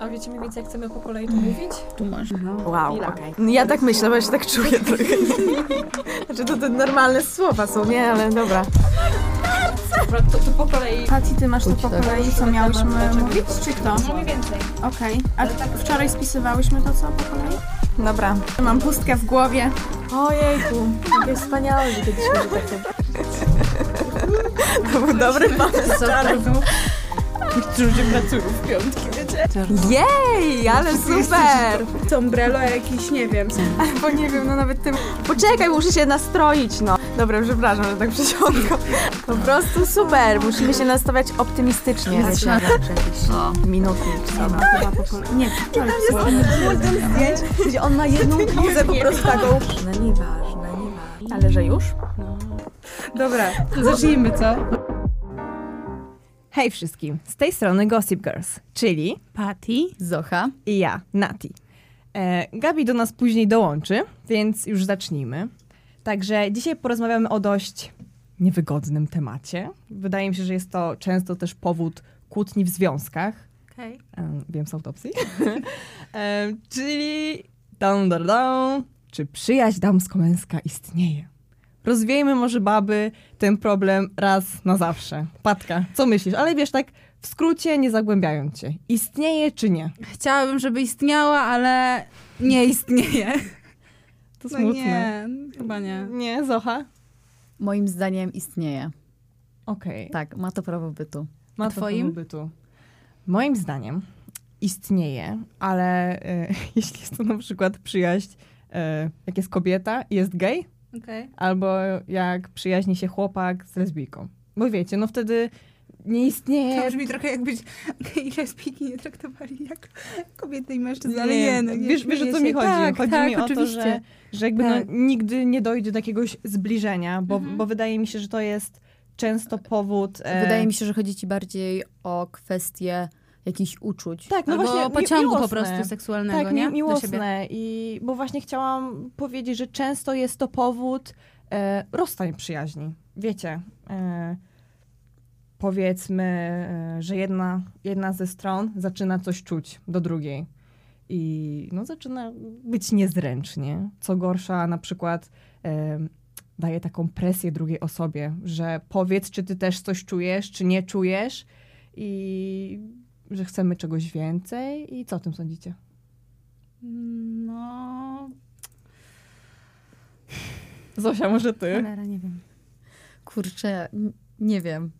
A wiecie mniej więcej, jak chcemy po kolei to mówić? Tu masz. Wow, okej. No Ja tak myślę, bo ja się tak czuję trochę. Znaczy to te normalne słowa są, nie? Ale dobra. Dobra, to, to po kolei... Pati, ty masz to po tak. kolei, co miałyśmy mówić, czy kto? No mniej więcej. Okej. A wczoraj spisywałyśmy to co po kolei? Dobra. Mam pustkę w głowie. Ojejku, jakie wspaniałe, że kiedyś będzie takie... To był dobry pomysł. Którzy pracują w piątki? Jej, ale super! To umbrello jakiś, nie wiem. Bo nie wiem, no nawet tym... Poczekaj, muszę się nastroić, no. Dobra, przepraszam, że tak przysiądko. Po prostu super, musimy się nastawiać optymistycznie. Wiecie, O. Minuty, czy co? Po kolei. Nie, wczoraj zdjęć, gdzie on ma jedną bluzę po prostu taką... No nieważne, nieważne. Ale że już? Dobra, zacznijmy, co? Hej wszystkim, z tej strony Gossip Girls, czyli Pati. Zocha. i ja, Nati. E, Gabi do nas później dołączy, więc już zacznijmy. Także dzisiaj porozmawiamy o dość niewygodnym temacie. Wydaje mi się, że jest to często też powód kłótni w związkach. Okej. Em, wiem z autopsji. Em, czyli dam, dam, dam, czy przyjaźń damsko-męska istnieje? Rozwiejmy może baby ten problem raz na zawsze. Patka, co myślisz? Ale wiesz, tak w skrócie, nie zagłębiając cię. Istnieje czy nie? Chciałabym, żeby istniała, ale nie istnieje. To No smutne. nie, chyba nie. Nie, Zocha? Moim zdaniem istnieje. Okej. Tak, ma to prawo bytu. Ma A to twoim? prawo bytu. Moim zdaniem istnieje, ale e, jeśli jest to na przykład przyjaźń, e, jak jest kobieta i jest gej, Okej. albo jak przyjaźni się chłopak z lesbijką. Bo wiecie, no wtedy nie istnieje... To brzmi trochę jakbyś gej lesbijki nie traktowali jak kobiety i mężczyzn, ale nie, no nie wiesz, wiesz o co mi chodzi? Tak, chodzi tak, mi o to, oczywiście. że, że jakby Tak. no, nigdy nie dojdzie do jakiegoś zbliżenia, bo, Mhm. bo wydaje mi się, że to jest często powód... e, Wydaje mi się, że chodzi ci bardziej o kwestię jakichś uczuć. Tak, no Albo właśnie, mi- pociągu po prostu seksualnego, Tak, nie? miłosne. I, bo właśnie chciałam powiedzieć, że często jest to powód e, rozstań przyjaźni. Wiecie, e, powiedzmy, e, że jedna, jedna ze stron zaczyna coś czuć do drugiej. I no, zaczyna być niezręcznie. Co gorsza, na przykład e, daje taką presję drugiej osobie, że powiedz, czy ty też coś czujesz, czy nie czujesz. I że chcemy czegoś więcej. I co o tym sądzicie? No... Zosia, może ty? Cholera, nie wiem. Kurczę, nie wiem.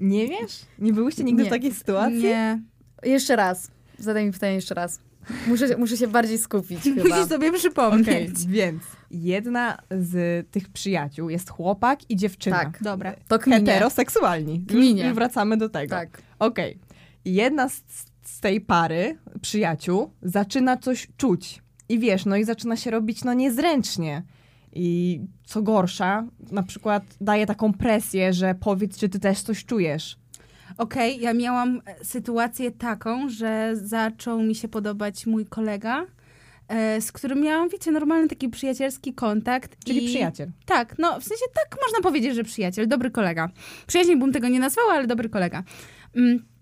Nie wiesz? Nie byłyście nigdy Nie. w takiej sytuacji? Nie. Jeszcze raz. Zadaj mi pytanie jeszcze raz. Muszę, się- muszę się bardziej skupić chyba. Musisz sobie przypomnieć. Okej, więc jedna z tych przyjaciół jest chłopak i dziewczyna. Tak. Dobra. To kminie. Heteroseksualni. Już, Kminie. już wracamy do tego. Tak. Okej. I Jedna z, z tej pary przyjaciół zaczyna coś czuć. I wiesz, no i zaczyna się robić no niezręcznie. I co gorsza, na przykład daje taką presję, że powiedz, czy ty też coś czujesz. Okej, ja miałam e, sytuację taką, że zaczął mi się podobać mój kolega, e, z którym miałam, wiecie, normalny taki przyjacielski kontakt. Czyli i... przyjaciel. Tak, no w sensie tak można powiedzieć, że przyjaciel, dobry kolega. Przyjaźń bym tego nie nazwała, ale dobry kolega. Mm.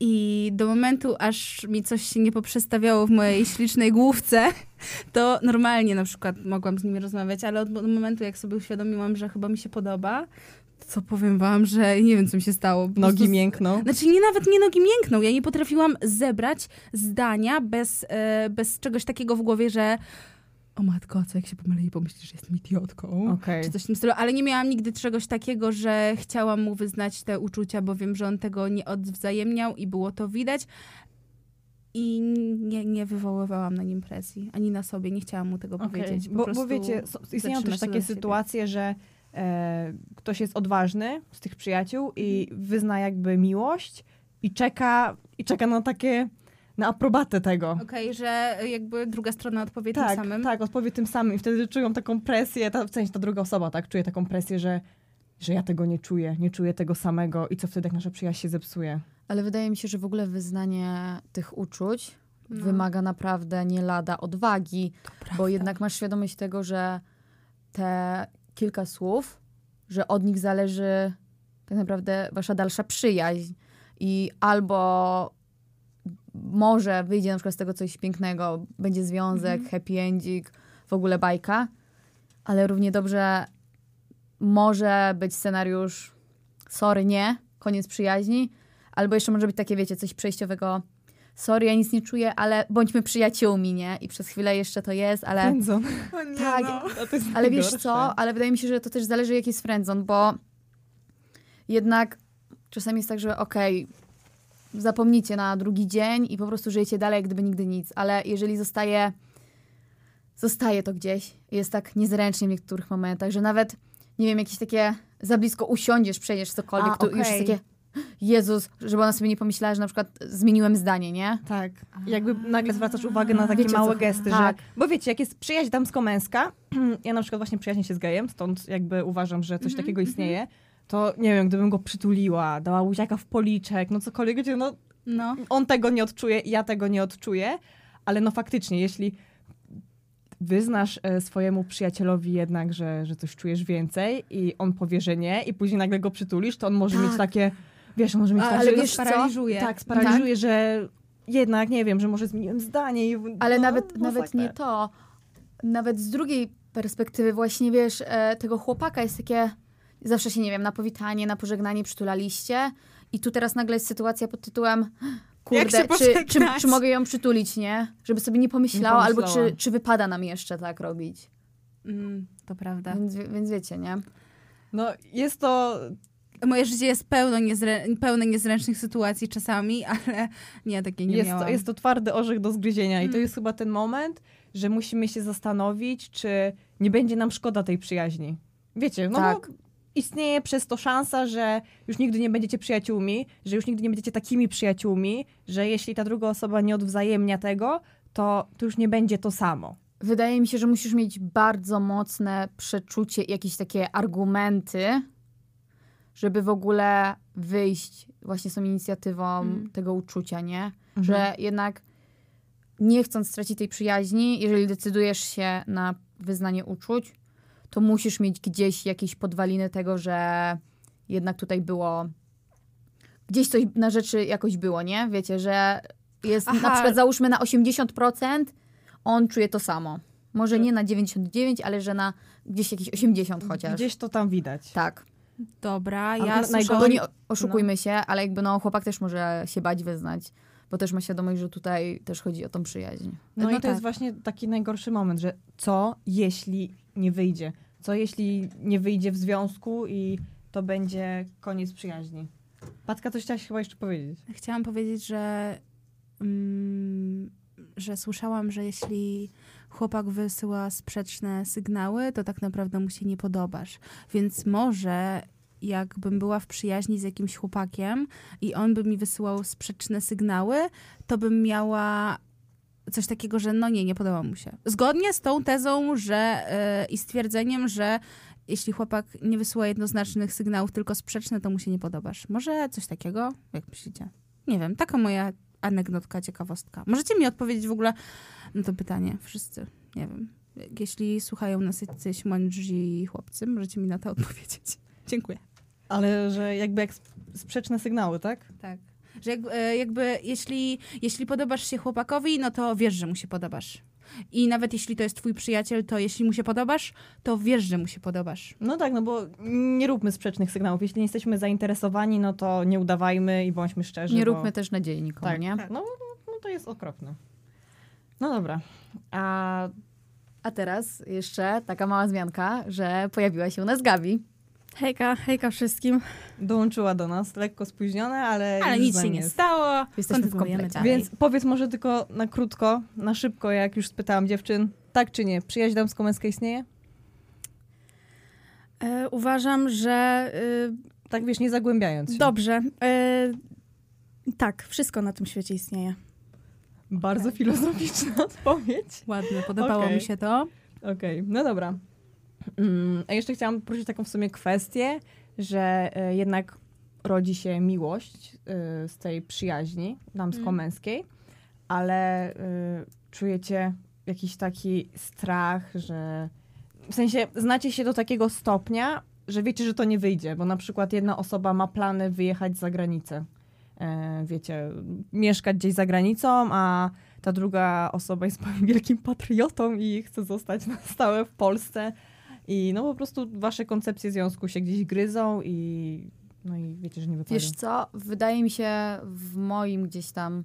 I do momentu, aż mi coś się nie poprzestawiało w mojej ślicznej główce, to normalnie na przykład mogłam z nimi rozmawiać, ale od momentu, jak sobie uświadomiłam, że chyba mi się podoba, to powiem wam, że nie wiem, co mi się stało. Nogi prostu- miękną. znaczy nie nawet nie nogi miękną. Ja nie potrafiłam zebrać zdania bez, e, bez czegoś takiego w głowie, że o matko, co jak się pomylę i pomyślisz, że jestem idiotką. Okej. Czy coś w tym stylu, ale nie miałam nigdy czegoś takiego, że chciałam mu wyznać te uczucia, bo wiem, że on tego nie odwzajemniał i było to widać. I nie, nie wywoływałam na nim presji, ani na sobie, nie chciałam mu tego Okej, powiedzieć. Po Bo, bo wiecie, so, istnieją też takie sytuacje, że e, ktoś jest odważny z tych przyjaciół i wyzna jakby miłość i czeka, i czeka na takie, na aprobatę tego. Okej, że jakby druga strona odpowie tak, tym samym. tak, odpowie tym samym i wtedy czują taką presję, ta, w sensie ta druga osoba, tak, czuje taką presję, że, że ja tego nie czuję, nie czuję tego samego i co wtedy jak nasza przyjaźń się zepsuje. Ale wydaje mi się, że w ogóle wyznanie tych uczuć No. wymaga naprawdę nie lada odwagi, bo jednak masz świadomość tego, że te kilka słów, że od nich zależy tak naprawdę wasza dalsza przyjaźń i albo może wyjdzie na przykład z tego coś pięknego, będzie związek, Mhm. happy ending, w ogóle bajka, ale równie dobrze może być scenariusz sorry, nie, koniec przyjaźni, albo jeszcze może być takie, wiecie, coś przejściowego sorry, ja nic nie czuję, ale bądźmy przyjaciółmi, nie? I przez chwilę jeszcze to jest, ale... Friendzone. Tak, No, to jest ale wiesz co? Ale wydaje mi się, że to też zależy jaki jest friendzone, bo jednak czasami jest tak, że okej, zapomnicie na drugi dzień i po prostu żyjecie dalej, jak gdyby nigdy nic, ale jeżeli zostaje zostaje to gdzieś, jest tak niezręcznie w niektórych momentach, że nawet, nie wiem, jakieś takie za blisko usiądziesz, przejdziesz cokolwiek, A, to już jest takie Jezus, żeby ona sobie nie pomyślała, że na przykład zmieniłem zdanie, nie? Tak. Jakby nagle zwracasz uwagę na takie Wiecie, małe co- gesty, tak. że... Bo wiecie, jak jest przyjaźń damsko-męska, ja na przykład właśnie przyjaźnię się z gejem, stąd jakby uważam, że coś takiego istnieje, to nie wiem, gdybym go przytuliła, dała łuziaka w policzek, no cokolwiek, wiecie, no No. on tego nie odczuje, ja tego nie odczuję, ale no faktycznie, jeśli wyznasz e, swojemu przyjacielowi jednak, że, że coś czujesz więcej i on powie, że nie i później nagle go przytulisz, to on może Tak. mieć takie, wiesz, on może mieć A, takie, ale wiesz co? Sparaliżuje. tak, sparaliżuje, że jednak, nie wiem, że może zmieniłem zdanie. I, Ale no, nawet, no nawet nie to. Nawet z drugiej perspektywy właśnie, wiesz, e, tego chłopaka jest takie... Zawsze się, nie wiem, na powitanie, na pożegnanie przytulaliście i tu teraz nagle jest sytuacja pod tytułem kurde, czy, czy, czy mogę ją przytulić, nie? Żeby sobie nie pomyślała, albo pomyślała. czy, czy wypada nam jeszcze tak robić. Mm, to prawda. Więc, więc wiecie, nie? No jest to, Moje życie jest pełno niezrę- pełne niezręcznych sytuacji czasami, ale nie, takiej nie jest, miałam. to, jest to twardy orzech do zgryzienia i to Mm. jest chyba ten moment, że musimy się zastanowić, czy nie będzie nam szkoda tej przyjaźni. Wiecie, no Tak. bo istnieje przez to szansa, że już nigdy nie będziecie przyjaciółmi, że już nigdy nie będziecie takimi przyjaciółmi, że jeśli ta druga osoba nie odwzajemnia tego, to, to już nie będzie to samo. Wydaje mi się, że musisz mieć bardzo mocne przeczucie i jakieś takie argumenty, żeby w ogóle wyjść właśnie z tą inicjatywą Mm. tego uczucia, nie? Mhm. Że jednak nie chcąc stracić tej przyjaźni, jeżeli decydujesz się na wyznanie uczuć, to musisz mieć gdzieś jakieś podwaliny tego, że jednak tutaj było gdzieś coś na rzeczy jakoś było, nie? Wiecie, że jest na Aha. przykład załóżmy na 80% on czuje to samo. Może nie na 99, ale że na gdzieś jakieś 80 chociaż. Gdzieś to tam widać. Tak. Dobra, A ja na- najgorzej- nie oszukujmy się, ale jakby no chłopak też może się bać wyznać, bo też ma świadomość, że tutaj też chodzi o tą przyjaźń. No, No i to tak. jest właśnie taki najgorszy moment, że co jeśli nie wyjdzie? Co jeśli nie wyjdzie w związku i to będzie koniec przyjaźni? Patka, coś chciałaś chyba jeszcze powiedzieć. Chciałam powiedzieć, że, mm, że słyszałam, że jeśli chłopak wysyła sprzeczne sygnały, to tak naprawdę mu się nie podobasz. Więc może jakbym była w przyjaźni z jakimś chłopakiem i on by mi wysyłał sprzeczne sygnały, to bym miała coś takiego, że no nie, nie podoba mu się. Zgodnie z tą tezą, że e, i stwierdzeniem, że jeśli chłopak nie wysyła jednoznacznych sygnałów, tylko sprzeczne, to mu się nie podobasz. Może coś takiego? Jak myślicie? Nie wiem, taka moja anegdotka, ciekawostka. Możecie mi odpowiedzieć w ogóle na to pytanie, wszyscy, nie wiem. Jeśli słuchają nas jacyś mądrzy chłopcy, możecie mi na to odpowiedzieć. Dziękuję. Ale że jakby jak sp- sprzeczne sygnały, tak? Tak. Że jakby, e, jakby jeśli, jeśli podobasz się chłopakowi, no to wiesz, że mu się podobasz. I nawet jeśli to jest twój przyjaciel, to jeśli mu się podobasz, to wiesz, że mu się podobasz. No tak, no bo nie róbmy sprzecznych sygnałów. Jeśli nie jesteśmy zainteresowani, no to nie udawajmy i bądźmy szczerzy. Nie bo... róbmy też nadziei nikomu, tak, nie? No, no, no to jest okropne. No dobra. A A teraz jeszcze taka mała zmianka, że pojawiła się u nas Gabi. Hejka, hejka wszystkim. dołączyła do nas, lekko spóźnione, ale Ale nic się nie jest. stało. Jesteśmy w komplecie. dalej. Więc powiedz może tylko na krótko, na szybko, jak już spytałam dziewczyn, tak czy nie, przyjaźń damsko-męska istnieje? E, uważam, że Tak wiesz, nie zagłębiając y, się. dobrze. E, tak, wszystko na tym świecie istnieje. Bardzo filozoficzna odpowiedź. Ładne, podobało Okej. mi się to. Okej, no dobra. Mm, a jeszcze chciałam poruszyć taką w sumie kwestię, że e, jednak rodzi się miłość e, z tej przyjaźni damsko-męskiej, ale e, czujecie jakiś taki strach, że w sensie znacie się do takiego stopnia, że wiecie, że to nie wyjdzie, bo na przykład jedna osoba ma plany wyjechać za granicę. wiecie, mieszkać gdzieś za granicą, a ta druga osoba jest wielkim patriotą i chce zostać na stałe w Polsce. I no po prostu wasze koncepcje związku się gdzieś gryzą i no i wiecie, że nie wypada. Wiesz co, wydaje mi się w moim gdzieś tam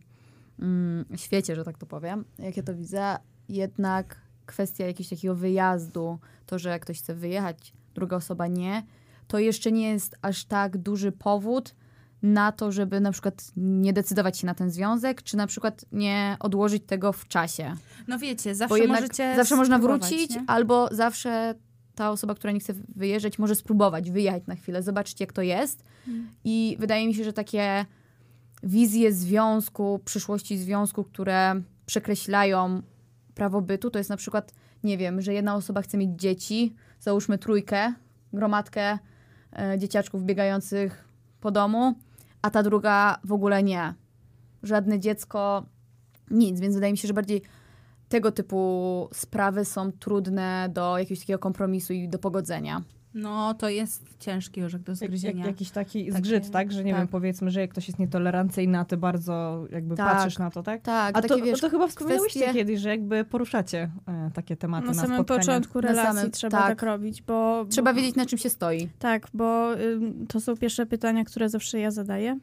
mm, świecie, że tak to powiem, jak ja to widzę, jednak kwestia jakiegoś takiego wyjazdu, to, że ktoś chce wyjechać, druga osoba nie, to jeszcze nie jest aż tak duży powód na to, żeby na przykład nie decydować się na ten związek, czy na przykład nie odłożyć tego w czasie. No wiecie, zawsze możecie zawsze można wrócić, nie? albo zawsze ta osoba, która nie chce wyjeżdżać, może spróbować wyjechać na chwilę, zobaczyć jak to jest. Mm. I wydaje mi się, że takie wizje związku, przyszłości związku, które przekreślają prawo bytu, to jest na przykład, nie wiem, że jedna osoba chce mieć dzieci, załóżmy trójkę, gromadkę e, dzieciaczków biegających po domu, a ta druga w ogóle nie. Żadne dziecko, nic, więc wydaje mi się, że bardziej tego typu sprawy są trudne do jakiegoś takiego kompromisu i do pogodzenia. No, to jest ciężki orzech do Jak, jak, zgryzienia. jakiś taki Takie- zgrzyt, tak? Że nie tak. wiem, powiedzmy, że jak ktoś jest nietolerancyjny, a ty bardzo jakby Tak. patrzysz na to, tak? Tak, A takie to, wiesz, to chyba wspomniałyście kwestie- kiedyś, że jakby poruszacie e, takie tematy Na na, samym spotkaniach. początku relacji samym- trzeba tak. tak, robić, bo... trzeba bo, wiedzieć na czym się stoi. Tak, bo ym, to są pierwsze pytania, które zawsze ja zadaję.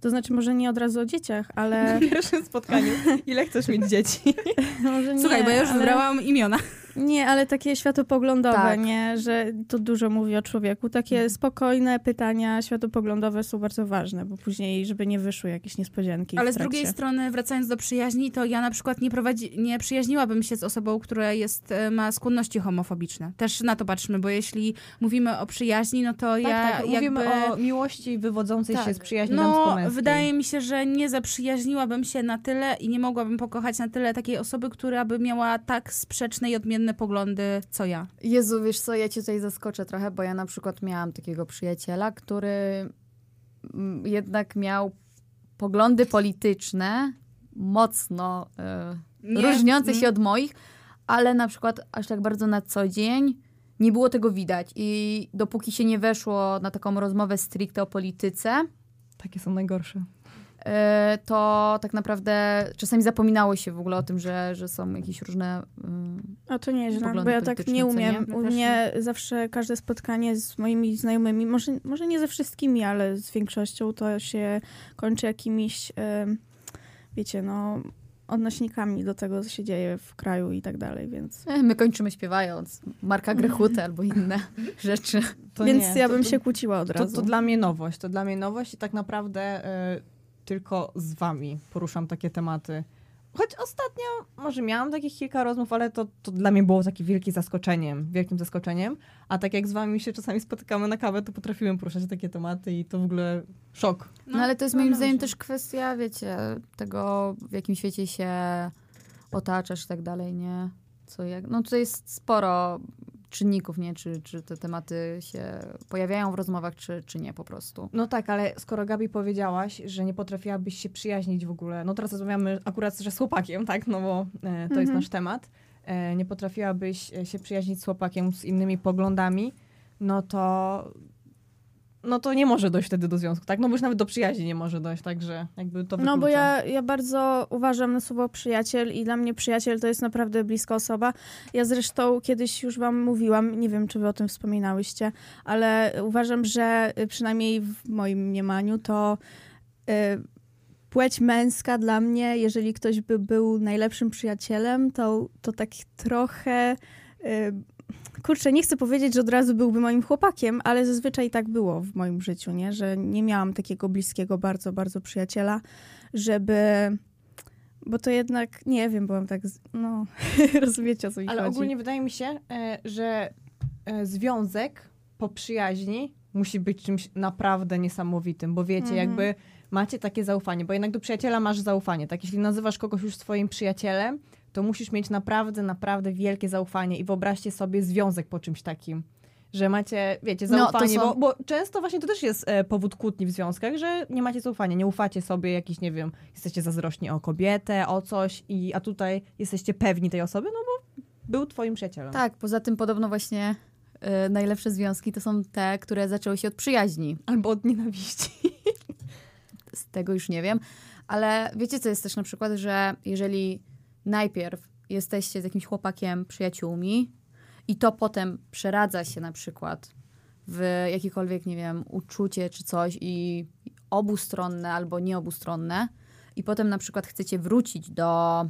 To znaczy, może nie od razu o dzieciach, ale... W pierwszym spotkaniu. Ile chcesz mieć dzieci? może nie, Słuchaj, bo ja już ale... wybrałam imiona. Nie, ale takie światopoglądowe, Tak. nie, że to dużo mówi o człowieku. Takie Mhm. spokojne pytania światopoglądowe są bardzo ważne, bo później, żeby nie wyszły jakieś niespodzianki. Ale z drugiej strony, wracając do przyjaźni, to ja na przykład nie, prowadzi, nie przyjaźniłabym się z osobą, która jest, e, ma skłonności homofobiczne. Też na to patrzymy, bo jeśli mówimy o przyjaźni, no to ja tak, tak. Mówimy jakby... o miłości wywodzącej Tak. się z przyjaźni No, wydaje mi się, że nie zaprzyjaźniłabym się na tyle i nie mogłabym pokochać na tyle takiej osoby, która by miała tak sprzeczne i odmienne poglądy, co ja. Jezu, wiesz co, ja cię tutaj zaskoczę trochę, bo ja na przykład miałam takiego przyjaciela, który mm, jednak miał poglądy polityczne mocno e, różniące się mm. od moich, ale na przykład aż tak bardzo na co dzień nie było tego widać. I dopóki się nie weszło na taką rozmowę stricte o polityce, Takie są najgorsze. E, to tak naprawdę czasami zapominało się w ogóle o tym, że, że są jakieś różne... ym, A to nieźle, poglądy bo ja tak nie umiem. nie? U mnie zawsze każde spotkanie z moimi znajomymi, może, może nie ze wszystkimi, ale z większością, to się kończy jakimiś, em, wiecie, no, odnośnikami do tego, co się dzieje w kraju i tak dalej, więc... My kończymy śpiewając Marka Grechutę albo inne rzeczy. To więc nie, ja to- bym to- się kłóciła od To, razu. to dla mnie nowość. To dla mnie nowość i tak naprawdę e, tylko z wami poruszam takie tematy. Choć ostatnio może miałam takich kilka rozmów, ale to, to dla mnie było takie wielkie zaskoczeniem, wielkim zaskoczeniem. A tak jak z wami się czasami spotykamy na kawę, to potrafiłem poruszać takie tematy i to w ogóle szok. No, ale to jest no, moim no, zdaniem też kwestia, wiecie, tego w jakim świecie się otaczasz i tak dalej, nie? Co jak... No tutaj jest sporo czynników, nie? Czy, czy te tematy się pojawiają w rozmowach, czy, czy nie po prostu. No tak, ale skoro Gabi powiedziałaś, że nie potrafiłabyś się przyjaźnić w ogóle, no teraz rozmawiamy akurat że z chłopakiem, tak, no bo e, to jest Mhm. nasz temat, e, nie potrafiłabyś e, się przyjaźnić z chłopakiem z innymi poglądami, no to no to nie może dojść wtedy do związku, tak? No bo już nawet do przyjaźni nie może dojść, także jakby to No bo wyklucza. ja, ja bardzo uważam na słowo przyjaciel i dla mnie przyjaciel to jest naprawdę bliska osoba. Ja zresztą kiedyś już wam mówiłam, nie wiem czy wy o tym wspominałyście, ale uważam, że y, przynajmniej w moim mniemaniu to y, płeć męska dla mnie, jeżeli ktoś by był najlepszym przyjacielem, to, to tak trochę... Y, Kurczę, nie chcę powiedzieć, że od razu byłby moim chłopakiem, ale zazwyczaj tak było w moim życiu, nie? Że nie miałam takiego bliskiego, bardzo, bardzo przyjaciela, żeby... Bo to jednak, nie wiem, byłam tak, z- no, rozumiecie o co mi Ale chodzi. ogólnie wydaje mi się, e, że e, związek po przyjaźni musi być czymś naprawdę niesamowitym, bo wiecie, Mhm. jakby macie takie zaufanie, bo jednak do przyjaciela masz zaufanie, tak? Jeśli nazywasz kogoś już swoim przyjacielem, to musisz mieć naprawdę, naprawdę wielkie zaufanie i wyobraźcie sobie związek po czymś takim. Że macie, wiecie, No, zaufanie, są- bo, bo często właśnie to też jest e, powód kłótni w związkach, że nie macie zaufania, nie ufacie sobie jakiś, nie wiem, jesteście zazdrośni o kobietę, o coś, i, a tutaj jesteście pewni tej osoby, no bo był twoim przyjacielem. Tak, poza tym podobno właśnie y, najlepsze związki to są te, które zaczęły się od przyjaźni. Albo od nienawiści. z tego już nie wiem. Ale wiecie, co jest też na przykład, że jeżeli najpierw jesteście z jakimś chłopakiem przyjaciółmi i to potem przeradza się na przykład w jakiekolwiek, nie wiem, uczucie czy coś i obustronne albo nieobustronne i potem na przykład chcecie wrócić do,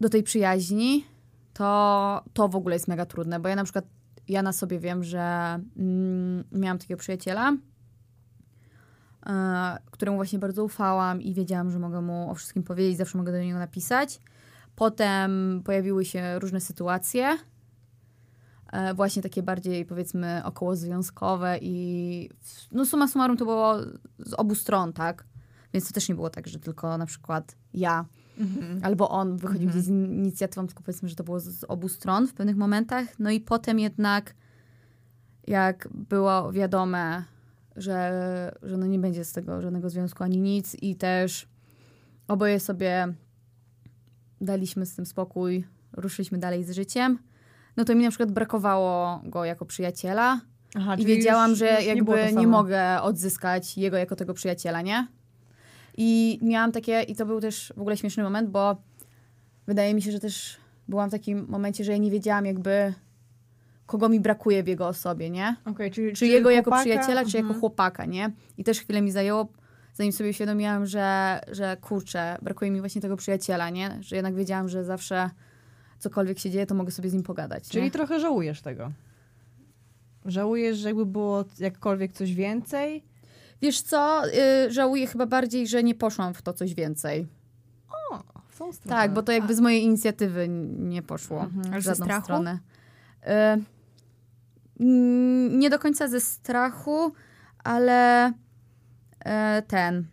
do tej przyjaźni, to to w ogóle jest mega trudne, bo ja na przykład ja na sobie wiem, że mm, miałam takiego przyjaciela, któremu właśnie bardzo ufałam i wiedziałam, że mogę mu o wszystkim powiedzieć, zawsze mogę do niego napisać. Potem pojawiły się różne sytuacje, e, właśnie takie bardziej powiedzmy okołozwiązkowe i no summa summarum to było z obu stron, tak? Więc to też nie było tak, że tylko na przykład ja albo on wychodził gdzieś z inicjatywą, tylko powiedzmy, że to było z obu stron w pewnych momentach. No i potem jednak jak było wiadome, że, że no nie będzie z tego żadnego związku ani nic i też oboje sobie daliśmy z tym spokój, ruszyliśmy dalej z życiem, no to mi na przykład brakowało go jako przyjaciela Aha, i wiedziałam, już- że już nie, jakby nie, samo. mogę odzyskać jego jako tego przyjaciela, nie? I miałam takie, i to był też w ogóle śmieszny moment, bo wydaje mi się, że też byłam w takim momencie, że ja nie wiedziałam jakby kogo mi brakuje w jego osobie, nie? Okej, czyli, Czy jego jako chłopaka? przyjaciela, czy jako Mhm. chłopaka, nie? I też chwilę mi zajęło, zanim sobie uświadomiłam, że, że kurczę, brakuje mi właśnie tego przyjaciela, nie? Że jednak wiedziałam, że zawsze cokolwiek się dzieje, to mogę sobie z nim pogadać, Czyli nie? trochę żałujesz tego. Żałujesz, że jakby było jakkolwiek coś więcej? Wiesz co, y, żałuję chyba bardziej, że nie poszłam w to coś więcej. W tą stronę. Tak, bo to jakby z mojej inicjatywy nie poszło Mhm. W ze żadną strachu? stronę. Y, mm, nie do końca ze strachu, ale y, ten.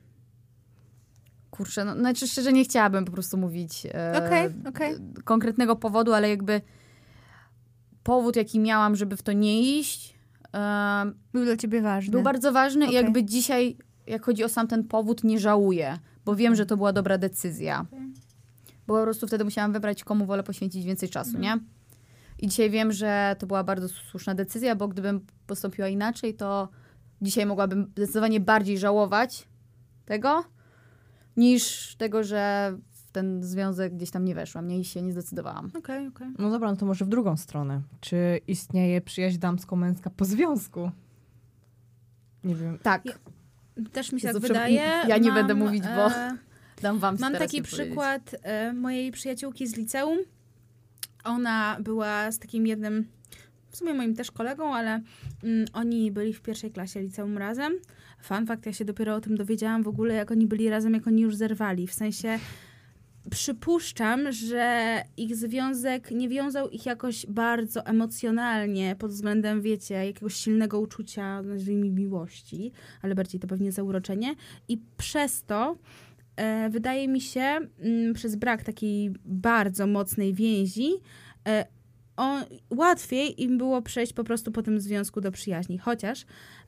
Kurczę, no, znaczy szczerze nie chciałabym po prostu mówić y, Okej, okej. d- konkretnego powodu, ale jakby powód, jaki miałam, żeby w to nie iść, y, Był dla ciebie ważny. był bardzo ważny Okej. i jakby dzisiaj, jak chodzi o sam ten powód, nie żałuję, bo wiem, że to była dobra decyzja. Bo po prostu wtedy musiałam wybrać, komu wolę poświęcić więcej czasu, nie? I dzisiaj wiem, że to była bardzo słuszna decyzja, bo gdybym postąpiła inaczej, to dzisiaj mogłabym zdecydowanie bardziej żałować tego, niż tego, że w ten związek gdzieś tam nie weszłam, nie i się nie zdecydowałam. Okej, okej. No dobra, no to może w drugą stronę. Czy istnieje przyjaźń damsko-męska po związku? Nie wiem. Tak, Ja- Też mi się Jezu, tak wydaje. ja nie Mam, będę mówić, bo e, dam wam Mam taki przykład e, mojej przyjaciółki z liceum. Ona była z takim jednym, w sumie moim też kolegą, ale mm, oni byli w pierwszej klasie liceum razem. Fun fact, ja się dopiero o tym dowiedziałam w ogóle, jak oni byli razem, jak oni już zerwali. W sensie przypuszczam, że ich związek nie wiązał ich jakoś bardzo emocjonalnie pod względem, wiecie, jakiegoś silnego uczucia, nazwijmy miłości, ale bardziej to pewnie zauroczenie. I przez to wydaje mi się, mm, przez brak takiej bardzo mocnej więzi, e, on, łatwiej im było przejść po prostu po tym związku do przyjaźni. Chociaż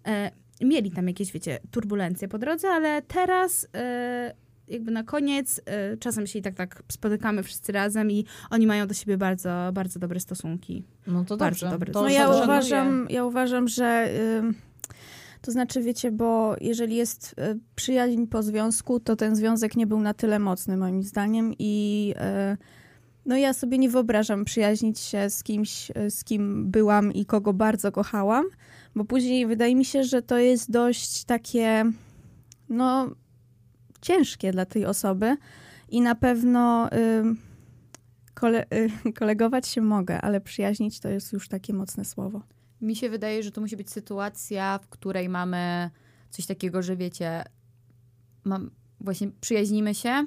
e, mieli tam jakieś, wiecie, turbulencje po drodze, ale teraz e, jakby na koniec e, czasem się i tak tak spotykamy wszyscy razem i oni mają do siebie bardzo, bardzo dobre stosunki. No to Bardzo dobrze. dobry To No ja uważam, ja uważam, że ym, to znaczy, wiecie, bo jeżeli jest y, przyjaźń po związku, to ten związek nie był na tyle mocny moim zdaniem i y, no ja sobie nie wyobrażam przyjaźnić się z kimś, y, z kim byłam i kogo bardzo kochałam, bo później wydaje mi się, że to jest dość takie, no ciężkie dla tej osoby i na pewno ym, kole, y, kolegować się mogę, ale przyjaźnić to jest już takie mocne słowo. Mi się wydaje, że to musi być sytuacja, w której mamy coś takiego, że wiecie, mam, właśnie przyjaźnimy się,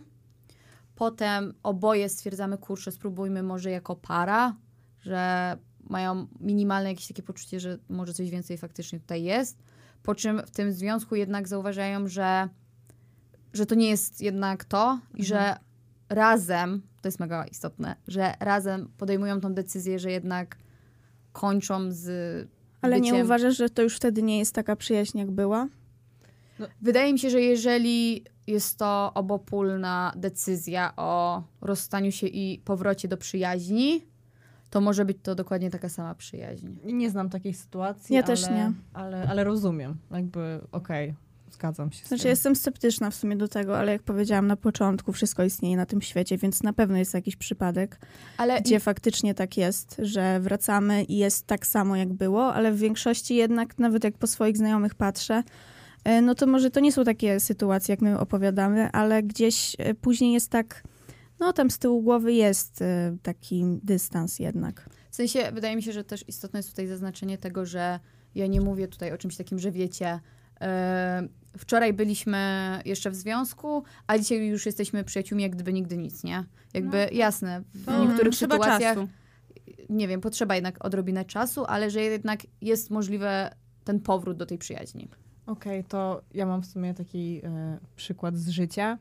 potem oboje stwierdzamy, kurczę, spróbujmy może jako para, że mają minimalne jakieś takie poczucie, że może coś więcej faktycznie tutaj jest, po czym w tym związku jednak zauważają, że, że to nie jest jednak to i że razem, to jest mega istotne, że razem podejmują tą decyzję, że jednak kończą z Ale nie byciem- uważasz, że to już wtedy nie jest taka przyjaźń, jak była? Wydaje mi się, że jeżeli jest to obopólna decyzja o rozstaniu się i powrocie do przyjaźni, to może być to dokładnie taka sama przyjaźń. Nie znam takiej sytuacji, Ja ale, też nie. Ale, ale rozumiem. Jakby okej. Zgadzam się z Znaczy, tym. jestem sceptyczna w sumie do tego, ale jak powiedziałam na początku, wszystko istnieje na tym świecie, więc na pewno jest jakiś przypadek, Ale gdzie faktycznie tak jest, że wracamy i jest tak samo, jak było, ale w większości jednak, nawet jak po swoich znajomych patrzę, e, no to może to nie są takie sytuacje, jak my opowiadamy, ale gdzieś e, później jest tak, no tam z tyłu głowy jest e, taki dystans jednak. W sensie, wydaje mi się, że też istotne jest tutaj zaznaczenie tego, że ja nie mówię tutaj o czymś takim, że wiecie, wczoraj byliśmy jeszcze w związku, a dzisiaj już jesteśmy przyjaciółmi, jak gdyby nigdy nic, nie? Jakby, jasne, w To niektórych sytuacjach, czasu. nie wiem, potrzeba jednak odrobinę czasu, ale że jednak jest możliwe ten powrót do tej przyjaźni. Okej, to ja mam w sumie taki e, przykład z życia.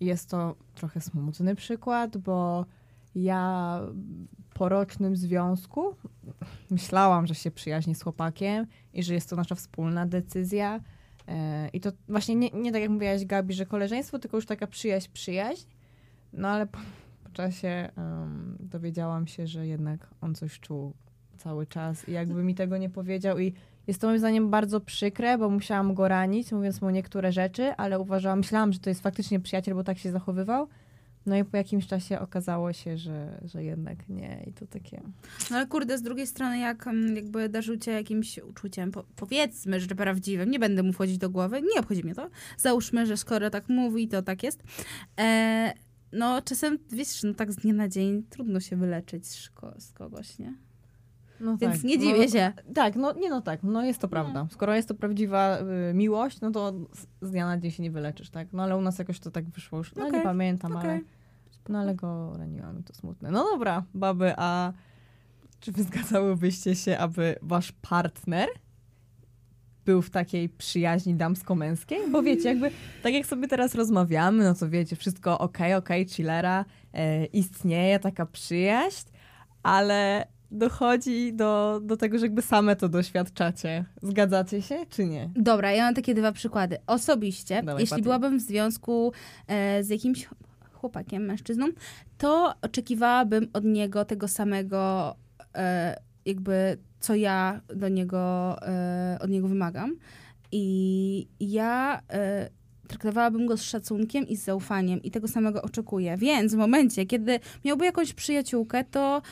Jest to trochę smutny przykład, bo ja po rocznym związku myślałam, że się przyjaźni z chłopakiem i że jest to nasza wspólna decyzja. E, I to właśnie nie, nie tak jak mówiłaś Gabi, że koleżeństwo, tylko już taka przyjaźń, przyjaźń. No ale po, po czasie em, dowiedziałam się, że jednak on coś czuł cały czas i jakby mi tego nie powiedział i jest to moim zdaniem bardzo przykre, bo musiałam go ranić, mówiąc mu niektóre rzeczy, ale uważałam, myślałam, że to jest faktycznie przyjaciel, bo tak się zachowywał. No i po jakimś czasie okazało się, że, że jednak nie i to takie... No ale kurde, z drugiej strony, jak mm, jakby darzył cię jakimś uczuciem, po, powiedzmy, że prawdziwym, nie będę mu wchodzić do głowy, nie obchodzi mnie to. Załóżmy, że skoro tak mówi, to tak jest. E, no czasem, wiesz, no tak z dnia na dzień trudno się wyleczyć z, ko- z kogoś, nie? No Więc nie dziwię no, się. Tak, no nie no tak, no jest to prawda. Skoro jest to prawdziwa y, miłość, no to z, dnia na dzień się nie wyleczysz, tak? No ale u nas jakoś to tak wyszło już, no nie Okej, pamiętam, ale... okej. No ale go raniłam i to smutne. No dobra, baby, a czy wy zgadzałybyście się, aby wasz partner był w takiej przyjaźni damsko-męskiej? Bo wiecie, jakby tak jak sobie teraz rozmawiamy, no to wiecie, wszystko okej, okej, chillera, e, istnieje taka przyjaźń, ale dochodzi do, do tego, że jakby same to doświadczacie. Zgadzacie się, czy nie? Dobra, ja mam takie dwa przykłady. Osobiście, Dawaj, jeśli Patryk. byłabym w związku e, z jakimś chłopakiem, mężczyzną, to oczekiwałabym od niego tego samego, e, jakby co ja do niego, e, od niego wymagam. I ja e, traktowałabym go z szacunkiem i z zaufaniem i tego samego oczekuję. Więc w momencie, kiedy miałby jakąś przyjaciółkę, to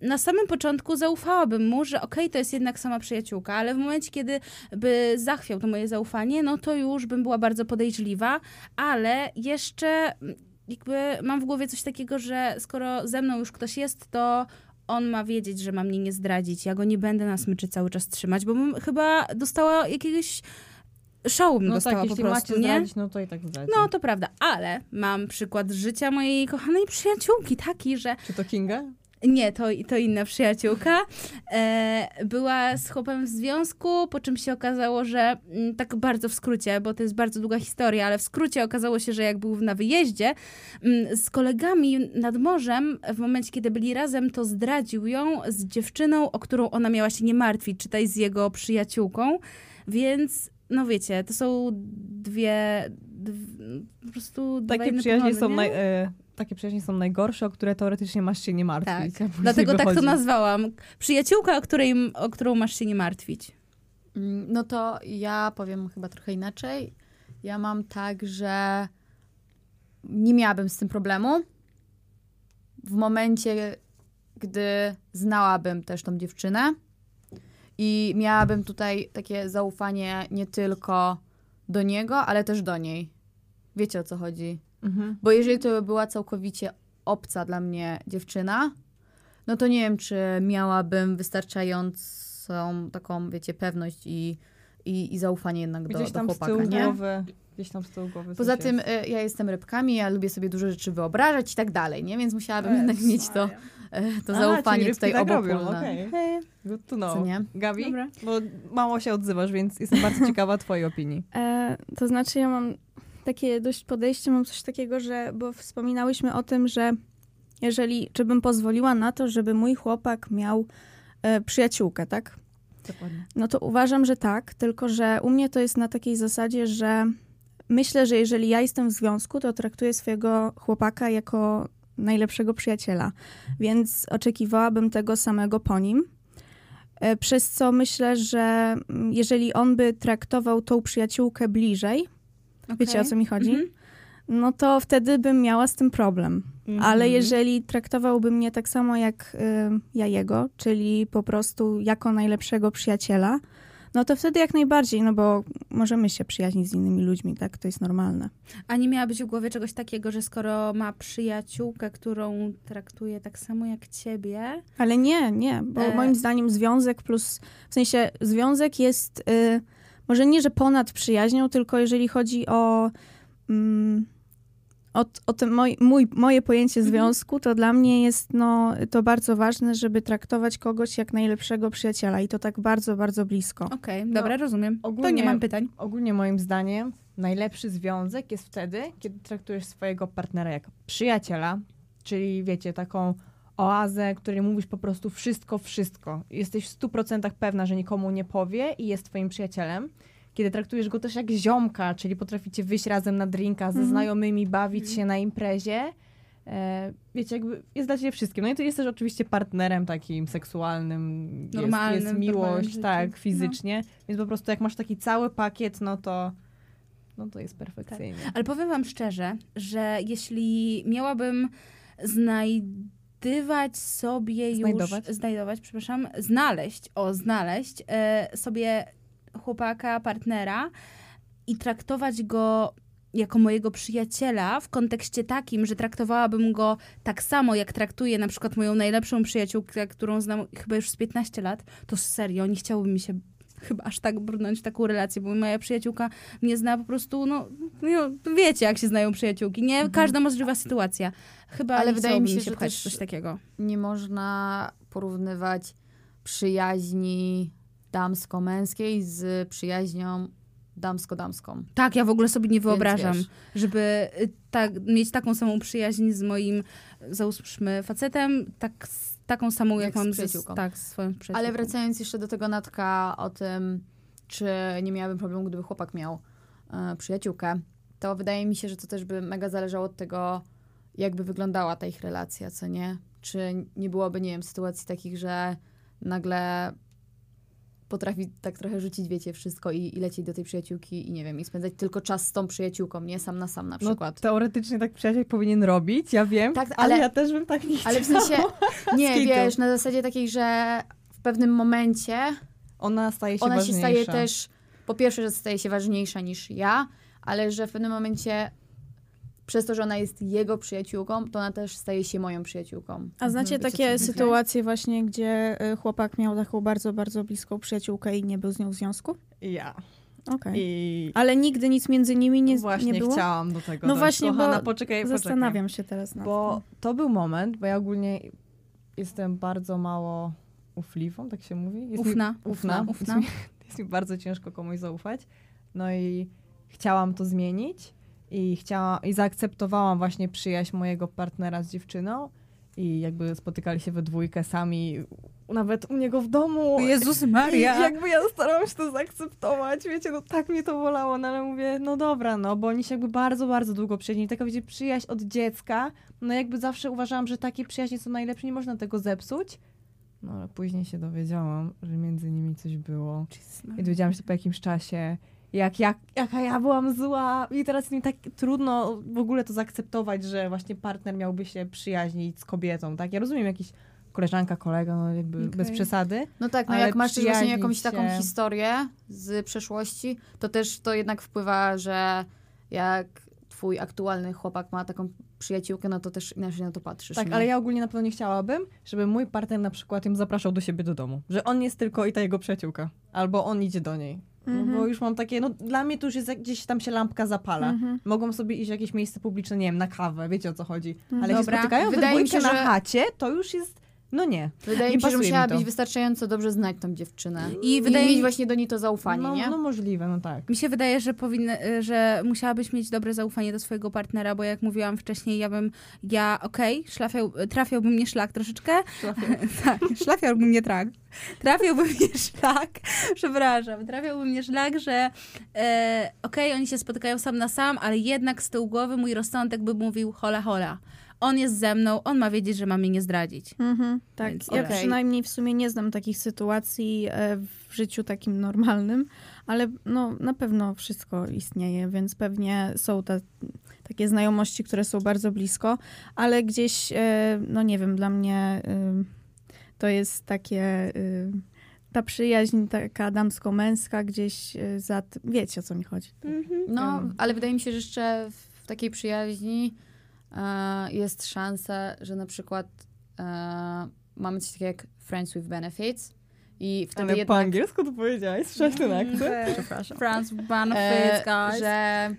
na samym początku zaufałabym mu, że okej, to jest jednak sama przyjaciółka, ale w momencie, kiedy by zachwiał to moje zaufanie, no to już bym była bardzo podejrzliwa, ale jeszcze mm, jakby mam w głowie coś takiego, że skoro ze mną już ktoś jest, to on ma wiedzieć, że ma mnie nie zdradzić. Ja go nie będę na smyczy cały czas trzymać, bo bym chyba dostała jakiegoś szału bym No dostała tak, po prostu, macie nie? zdradzić, no to i tak zdradzić. No, to prawda, ale mam przykład z życia mojej kochanej przyjaciółki, taki, że Czy to Kinga? Nie, to, to inna przyjaciółka. E, była z chłopem w związku, po czym się okazało, że mm, tak bardzo w skrócie, bo to jest bardzo długa historia, ale w skrócie okazało się, że jak był na wyjeździe mm, z kolegami nad morzem, w momencie, kiedy byli razem, to zdradził ją z dziewczyną, o którą ona miała się nie martwić, czytaj z jego przyjaciółką. Więc, no wiecie, to są dwie, dw, po prostu Takie przyjaźnie, są naj, e, takie przyjaźnie są najgorsze, o które teoretycznie masz się nie martwić. Tak. Dlatego tak to wychodzi. nazwałam. Przyjaciółka, o, której, o którą masz się nie martwić. Mm, No to ja powiem chyba trochę inaczej. Ja mam tak, że nie miałabym z tym problemu. W momencie, gdy znałabym też tą dziewczynę i miałabym tutaj takie zaufanie nie tylko do niego, ale też do niej. Wiecie o co chodzi? Mhm. Bo jeżeli to była całkowicie obca dla mnie dziewczyna, no to nie wiem, czy miałabym wystarczającą taką, wiecie, pewność i, i, i zaufanie jednak do, Gdzieś do tam z chłopaka, tyłu nie? głowy. Gdzieś tam z tyłu głowy. Poza tym jest. y, ja jestem rybkami, ja lubię sobie dużo rzeczy wyobrażać i tak dalej, nie? Więc musiałabym jednak mieć to, y, to Aha, zaufanie tutaj tak robią, obopólne. okej. Good to Co know. nie? Gabi? Dobra. Bo mało się odzywasz, więc jestem bardzo ciekawa twojej opinii. E, to znaczy, ja mam takie dość podejście, mam coś takiego, że, bo wspominałyśmy o tym, że jeżeli, czy bym pozwoliła na to, żeby mój chłopak miał e, przyjaciółkę, tak? Dokładnie. No to uważam, że tak, tylko że u mnie to jest na takiej zasadzie, że myślę, że jeżeli ja jestem w związku, to traktuję swojego chłopaka jako najlepszego przyjaciela, więc oczekiwałabym tego samego po nim. E, Przez co myślę, że mm, jeżeli on by traktował tą przyjaciółkę bliżej, Wiecie Okej. o co mi chodzi? Mhm. No to wtedy bym miała z tym problem. Mhm. Ale jeżeli traktowałby mnie tak samo jak y, ja jego, czyli po prostu jako najlepszego przyjaciela, no to wtedy jak najbardziej, no bo możemy się przyjaźnić z innymi ludźmi, tak? To jest normalne. A nie miałabyś w głowie czegoś takiego, że skoro ma przyjaciółkę, którą traktuje tak samo jak ciebie, Ale nie, nie, bo E. moim zdaniem związek plus, w sensie związek jest y, może nie, że ponad przyjaźnią, tylko jeżeli chodzi o, mm, o, o te moj, mój, moje pojęcie Mhm. związku, to dla mnie jest no, to bardzo ważne, żeby traktować kogoś jak najlepszego przyjaciela i to tak bardzo, bardzo blisko. okej, dobra, rozumiem. To ogólnie- nie mam pytań. Ogólnie moim zdaniem najlepszy związek jest wtedy, kiedy traktujesz swojego partnera jak przyjaciela, czyli wiecie, taką oazę, której mówisz po prostu wszystko, wszystko. Jesteś w 100% pewna, że nikomu nie powie i jest twoim przyjacielem. Kiedy traktujesz go też jak ziomka, czyli potraficie wyjść razem na drinka ze Mhm. znajomymi, bawić się na imprezie. E, wiecie, jakby jest dla ciebie wszystkim. No i to jest też oczywiście partnerem takim seksualnym. Jest- Normalnym, Jest, normalnym miłość, tak, fizycznie. Więc po prostu jak masz taki cały pakiet, no to no to jest perfekcyjnie. Ale powiem wam szczerze, że jeśli miałabym znajdywać sobie już... Znajdować? Znajdować, przepraszam. Znaleźć, o, znaleźć e, sobie chłopaka, partnera i traktować go jako mojego przyjaciela w kontekście takim, że traktowałabym go tak samo, jak traktuję na przykład moją najlepszą przyjaciółkę, którą znam chyba już z 15 lat, to serio, nie chciałoby mi się chyba aż tak brnąć w taką relację, bo moja przyjaciółka mnie zna po prostu, no, no wiecie, jak się znają przyjaciółki, nie? Każda możliwa sytuacja. Chyba Ale wydaje mi chciałoby się, że pchać coś takiego. nie można porównywać przyjaźni damsko-męskiej z przyjaźnią damsko-damską. Tak, ja w ogóle sobie nie wyobrażam, żeby y, tak, mieć taką samą przyjaźń z moim, załóżmy, facetem, tak, taką samą, jak, Jak z mam ze, przyjaciółką. tak, z swoją przyjaciółką. Ale wracając jeszcze do tego Natka o tym, czy nie miałabym problemu, gdyby chłopak miał e, przyjaciółkę, to wydaje mi się, że to też by mega zależało od tego, jakby wyglądała ta ich relacja, co nie? Czy nie byłoby, nie wiem, sytuacji takich, że nagle potrafi tak trochę rzucić, wiecie, wszystko i, i lecieć do tej przyjaciółki i nie wiem, i spędzać tylko czas z tą przyjaciółką, nie sam na sam na No, przykład. teoretycznie tak przyjaciel powinien robić, ja wiem, Tak, ale, ale- ja też bym tak nie. Ale w sensie, nie, wiesz, na zasadzie takiej, że w pewnym momencie Ona staje się ona się ważniejsza. staje też, po pierwsze, że staje się ważniejsza niż ja, ale że w pewnym momencie przez to, że ona jest jego przyjaciółką, to ona też staje się moją przyjaciółką. A znacie Wiecie, takie sytuacje właśnie, gdzie y, chłopak miał taką bardzo, bardzo bliską przyjaciółkę i nie był z nią w związku? Ja. Okej. I Ale nigdy nic między nimi nie, właśnie nie było? chciałam do tego No dojść. właśnie, bo Kochana, poczekaj, poczekaj. Zastanawiam się teraz nad Bo tym. to był moment, bo ja ogólnie jestem bardzo mało ufliwą, tak się mówi? Jest Ufna, Mi, ufna. ufna. Jest, mi, jest mi bardzo ciężko komuś zaufać. No i chciałam to zmienić i chciałam, i zaakceptowałam właśnie przyjaźń mojego partnera z dziewczyną i jakby spotykali się we dwójkę sami, nawet u niego w domu. Jezus I Maria! jakby ja starałam się to zaakceptować, wiecie, no tak mnie to bolało, no ale mówię, no dobra, no bo oni się jakby bardzo, bardzo długo przyjaźnili, taka wiecie, przyjaźń od dziecka, no jakby zawsze uważałam, że takie przyjaźnie są najlepsze, nie można tego zepsuć. No ale później się dowiedziałam, że między nimi coś było i dowiedziałam się to po jakimś czasie, jak, jak, jaka ja byłam zła i teraz mi tak trudno w ogóle to zaakceptować, że właśnie partner miałby się przyjaźnić z kobietą, tak? Ja rozumiem jakiś koleżanka, kolega, no jakby Okej. bez przesady, No tak, no jak masz właśnie jakąś taką się- historię z przeszłości, to też to jednak wpływa, że jak twój aktualny chłopak ma taką przyjaciółkę, no to też inaczej na to patrzysz. Tak, nie? ale ja ogólnie na pewno nie chciałabym, żeby mój partner na przykład ją zapraszał do siebie do domu. Że on jest tylko i ta jego przyjaciółka. Albo on idzie do niej. No Mhm. bo już mam takie, no dla mnie to już jest jak gdzieś tam się lampka zapala. Mhm. Mogą sobie iść w jakieś miejsce publiczne, nie wiem, na kawę, wiecie o co chodzi. Ale jak się Dobra. spotykają Wydaje mi się, na że- chacie, to już jest, no nie. Wydaje nie mi się, że musiałabyś to. wystarczająco dobrze znać tą dziewczynę. I I wydaje mieć mi właśnie do niej to zaufanie, no, nie? no możliwe, no tak. Mi się wydaje, że powinny, y, że musiałabyś mieć dobre zaufanie do swojego partnera, bo jak mówiłam wcześniej, ja bym, ja okej, szlafiał, trafiałby mnie szlak troszeczkę, tak, szlafiałby mnie trak, trafiłby mnie szlak, przepraszam, trafiłby mnie szlak, że e, okej, oni się spotykają sam na sam, ale jednak z tyłu głowy mój rozsądek by mówił hola hola. On jest ze mną, on ma wiedzieć, że ma mnie nie zdradzić. Mhm, tak, Więc ja okej. przynajmniej w sumie nie znam takich sytuacji e, w życiu takim normalnym, ale no, na pewno wszystko istnieje, więc pewnie są te, takie znajomości, które są bardzo blisko, ale gdzieś, e, no nie wiem, dla mnie to jest takie, e, ta przyjaźń taka damsko-męska gdzieś e, za tym, wiecie o co mi chodzi. No, Mm. ale wydaje mi się, że jeszcze w takiej przyjaźni e, jest szansa, że na przykład e, mamy coś takiego jak Friends with Benefits i wtedy Ale po jednak... angielsku to powiedziałeś, słyszałeś ten akcent? Przepraszam. France benefits, guys. że...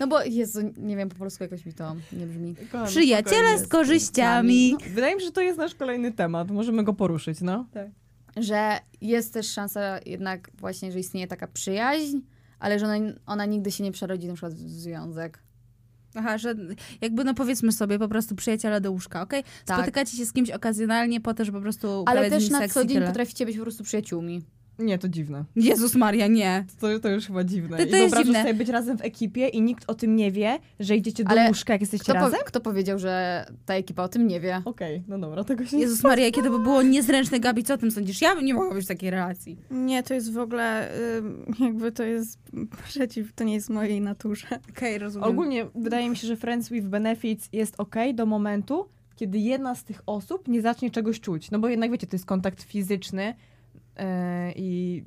No bo Jezu, nie wiem, po polsku jakoś mi to nie brzmi. Kochana, Przyjaciele z korzyściami. Wydaje mi się, że to jest nasz kolejny temat. Możemy go poruszyć, no. Że jest też szansa jednak właśnie, że istnieje taka przyjaźń, ale że ona, ona nigdy się nie przerodzi na przykład w związek. Aha, że jakby no powiedzmy sobie po prostu przyjaciela do łóżka, okej? Tak. Spotykacie się z kimś okazjonalnie po to, żeby po prostu Ale też na co dzień potraficie być po prostu przyjaciółmi. Nie, to dziwne. Jezus Maria, nie. To, to już chyba dziwne. To- to I jest dziwne. sobie być razem w ekipie i nikt o tym nie wie, że idziecie do Ale łóżka, jak jesteście Kto, po, razem? kto powiedział, że ta ekipa o tym nie wie? Okej, no dobra, tego się nie... Jezus Maria, jakie to by było niezręczne, Gabi, co o tym sądzisz? Ja bym nie mogła być w takiej relacji. Nie, to jest w ogóle, jakby to jest przeciw, to nie jest w mojej naturze. Okej, rozumiem. Ogólnie wydaje mi się, że Friends with Benefits jest ok do momentu, kiedy jedna z tych osób nie zacznie czegoś czuć. No bo jednak wiecie, to jest kontakt fizyczny i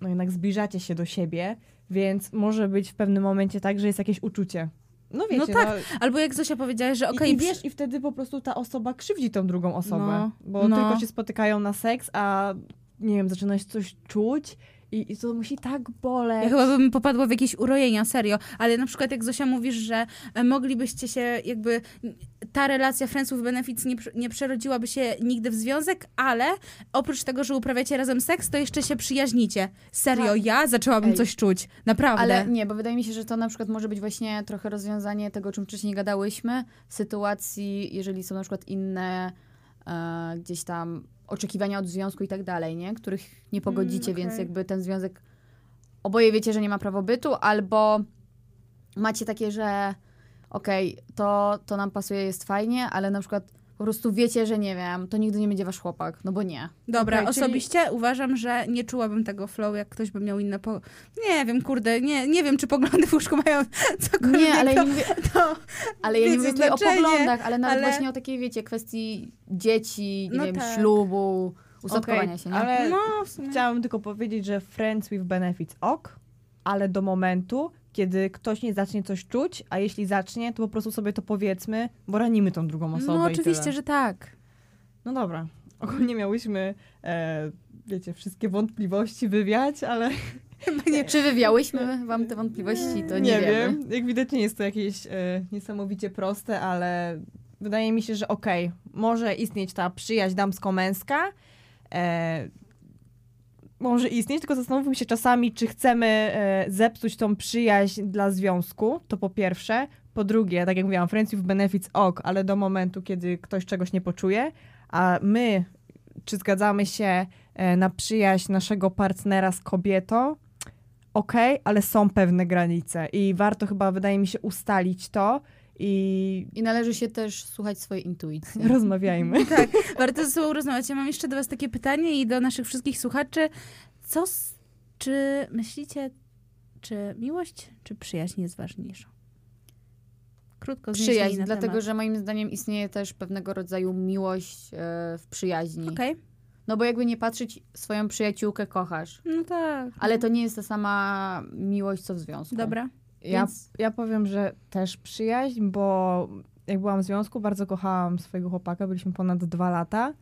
no jednak zbliżacie się do siebie, więc może być w pewnym momencie tak, że jest jakieś uczucie. No wiecie, No tak, Albo jak Zosia powiedziała, że okej, I wiesz, i wtedy po prostu ta osoba krzywdzi tą drugą osobę. No, bo no. tylko się spotykają na seks, a nie wiem, zaczynasz coś czuć i, i to musi tak boleć. Ja chyba bym popadła w jakieś urojenia, serio. Ale na przykład jak Zosia mówisz, że e, moglibyście się jakby... Ta relacja Friends with Benefits nie, nie przerodziłaby się nigdy w związek, ale oprócz tego, że uprawiacie razem seks, to jeszcze się przyjaźnicie. Serio, Tak. ja zaczęłabym Ej. coś czuć. Naprawdę. Ale nie, bo wydaje mi się, że to na przykład może być właśnie trochę rozwiązanie tego, o czym wcześniej gadałyśmy, w sytuacji, jeżeli są na przykład inne e, gdzieś tam oczekiwania od związku i tak dalej, nie? Których nie pogodzicie, Mm, okej. więc jakby ten związek oboje wiecie, że nie ma prawobytu, albo macie takie, że okej, to, to nam pasuje, jest fajnie, ale na przykład po prostu wiecie, że nie wiem, to nigdy nie będzie wasz chłopak, no bo nie. Dobra, czyli- osobiście uważam, że nie czułabym tego flow, jak ktoś by miał inne po... Nie wiem, kurde, nie, nie wiem, czy poglądy w łóżku mają cokolwiek Nie, ale ja nie mówię, to... Ale ja nie mówię tutaj o poglądach, ale nawet ale- właśnie o takiej, wiecie, kwestii dzieci, nie No wiem, tak. ślubu, ustatkowania Okej, się, nie? Ale No, w sumie. chciałam tylko powiedzieć, że Friends with Benefits ok, ale do momentu, kiedy ktoś nie zacznie coś czuć, a jeśli zacznie, to po prostu sobie to powiedzmy, bo ranimy tą drugą osobę No oczywiście, że tak. No dobra. Ogólnie miałyśmy, e, wiecie, wszystkie wątpliwości wywiać, ale Czy wywiałyśmy wam te wątpliwości, to nie, nie, wiemy. wiem. Jak widać nie jest to jakieś e, niesamowicie proste, ale wydaje mi się, że okej, może istnieć ta przyjaźń damsko-męska, e, może istnieć, tylko zastanówmy się czasami, czy chcemy e, zepsuć tą przyjaźń dla związku, to po pierwsze. Po drugie, tak jak mówiłam, friends with benefits ok, ale do momentu, kiedy ktoś czegoś nie poczuje, a my, czy zgadzamy się e, na przyjaźń naszego partnera z kobietą, okej, ale są pewne granice i warto chyba, wydaje mi się, ustalić to i I należy się też słuchać swojej intuicji. rozmawiajmy. Tak, warto ze sobą rozmawiać. Ja mam jeszcze do was takie pytanie i do naszych wszystkich słuchaczy. Co, s- czy myślicie, czy miłość, czy przyjaźń jest ważniejsza? Krótko Przyjaźń, na dlatego temat. że moim zdaniem istnieje też pewnego rodzaju miłość e, w przyjaźni. Okej, No bo jakby nie patrzeć, swoją przyjaciółkę kochasz. no tak. Ale to nie jest ta sama miłość, co w związku. Dobra. Ja, Więc ja powiem, że też przyjaźń, bo jak byłam w związku, bardzo kochałam swojego chłopaka, byliśmy ponad dwa lata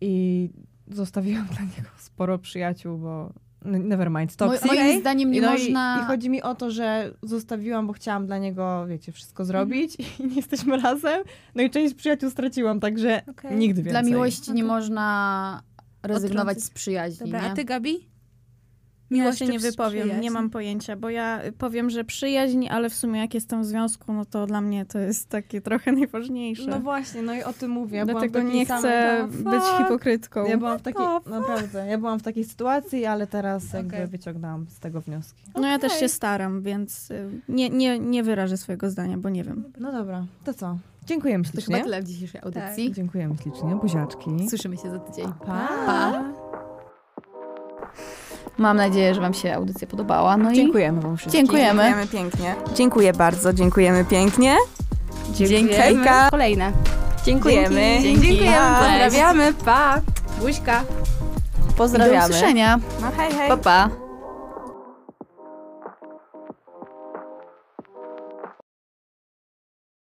i zostawiłam dla niego sporo przyjaciół, bo no, never mind, mo- toxic. moim zdaniem nie I, no można... i, I chodzi mi o to, że zostawiłam, bo chciałam dla niego, wiecie, wszystko zrobić i nie jesteśmy razem. No i część przyjaciół straciłam, także Okej. nigdy więcej. Dla miłości nie Okej. można rezygnować z przyjaźni, Dobra, nie? a ty, Gabi? Ja Miłość się czy nie wypowiem, przyjaźń? nie mam pojęcia, bo ja powiem, że przyjaźń, ale w sumie jak jestem w związku, no to dla mnie to jest takie trochę najważniejsze. No właśnie, no i o tym mówię. Ja Dlatego nie samej- chcę No, być hipokrytką. Ja byłam w takiej, naprawdę, ja byłam w takiej sytuacji, ale teraz jakby Okej. wyciągnęłam z tego wnioski. No ja też się staram, więc y, nie, nie, nie wyrażę swojego zdania, bo nie wiem. No dobra, to co? Dziękujemy To chyba ślicznie. tyle w dzisiejszej audycji. Dziękujemy ślicznie, buziaczki. Słyszymy się za tydzień. Pa. Pa. Mam nadzieję, że Wam się audycja podobała. No i Dziękujemy wam wszystkim. dziękujemy. Dziękujemy pięknie. Dziękuję bardzo, dziękujemy pięknie. Dziękujemy. Kolejne. Dziękujemy. Dzięki. Dziękujemy, pozdrawiamy, pa! Buźka. Do Pozdrawiamy. usłyszenia. No hej, hej. Pa, pa.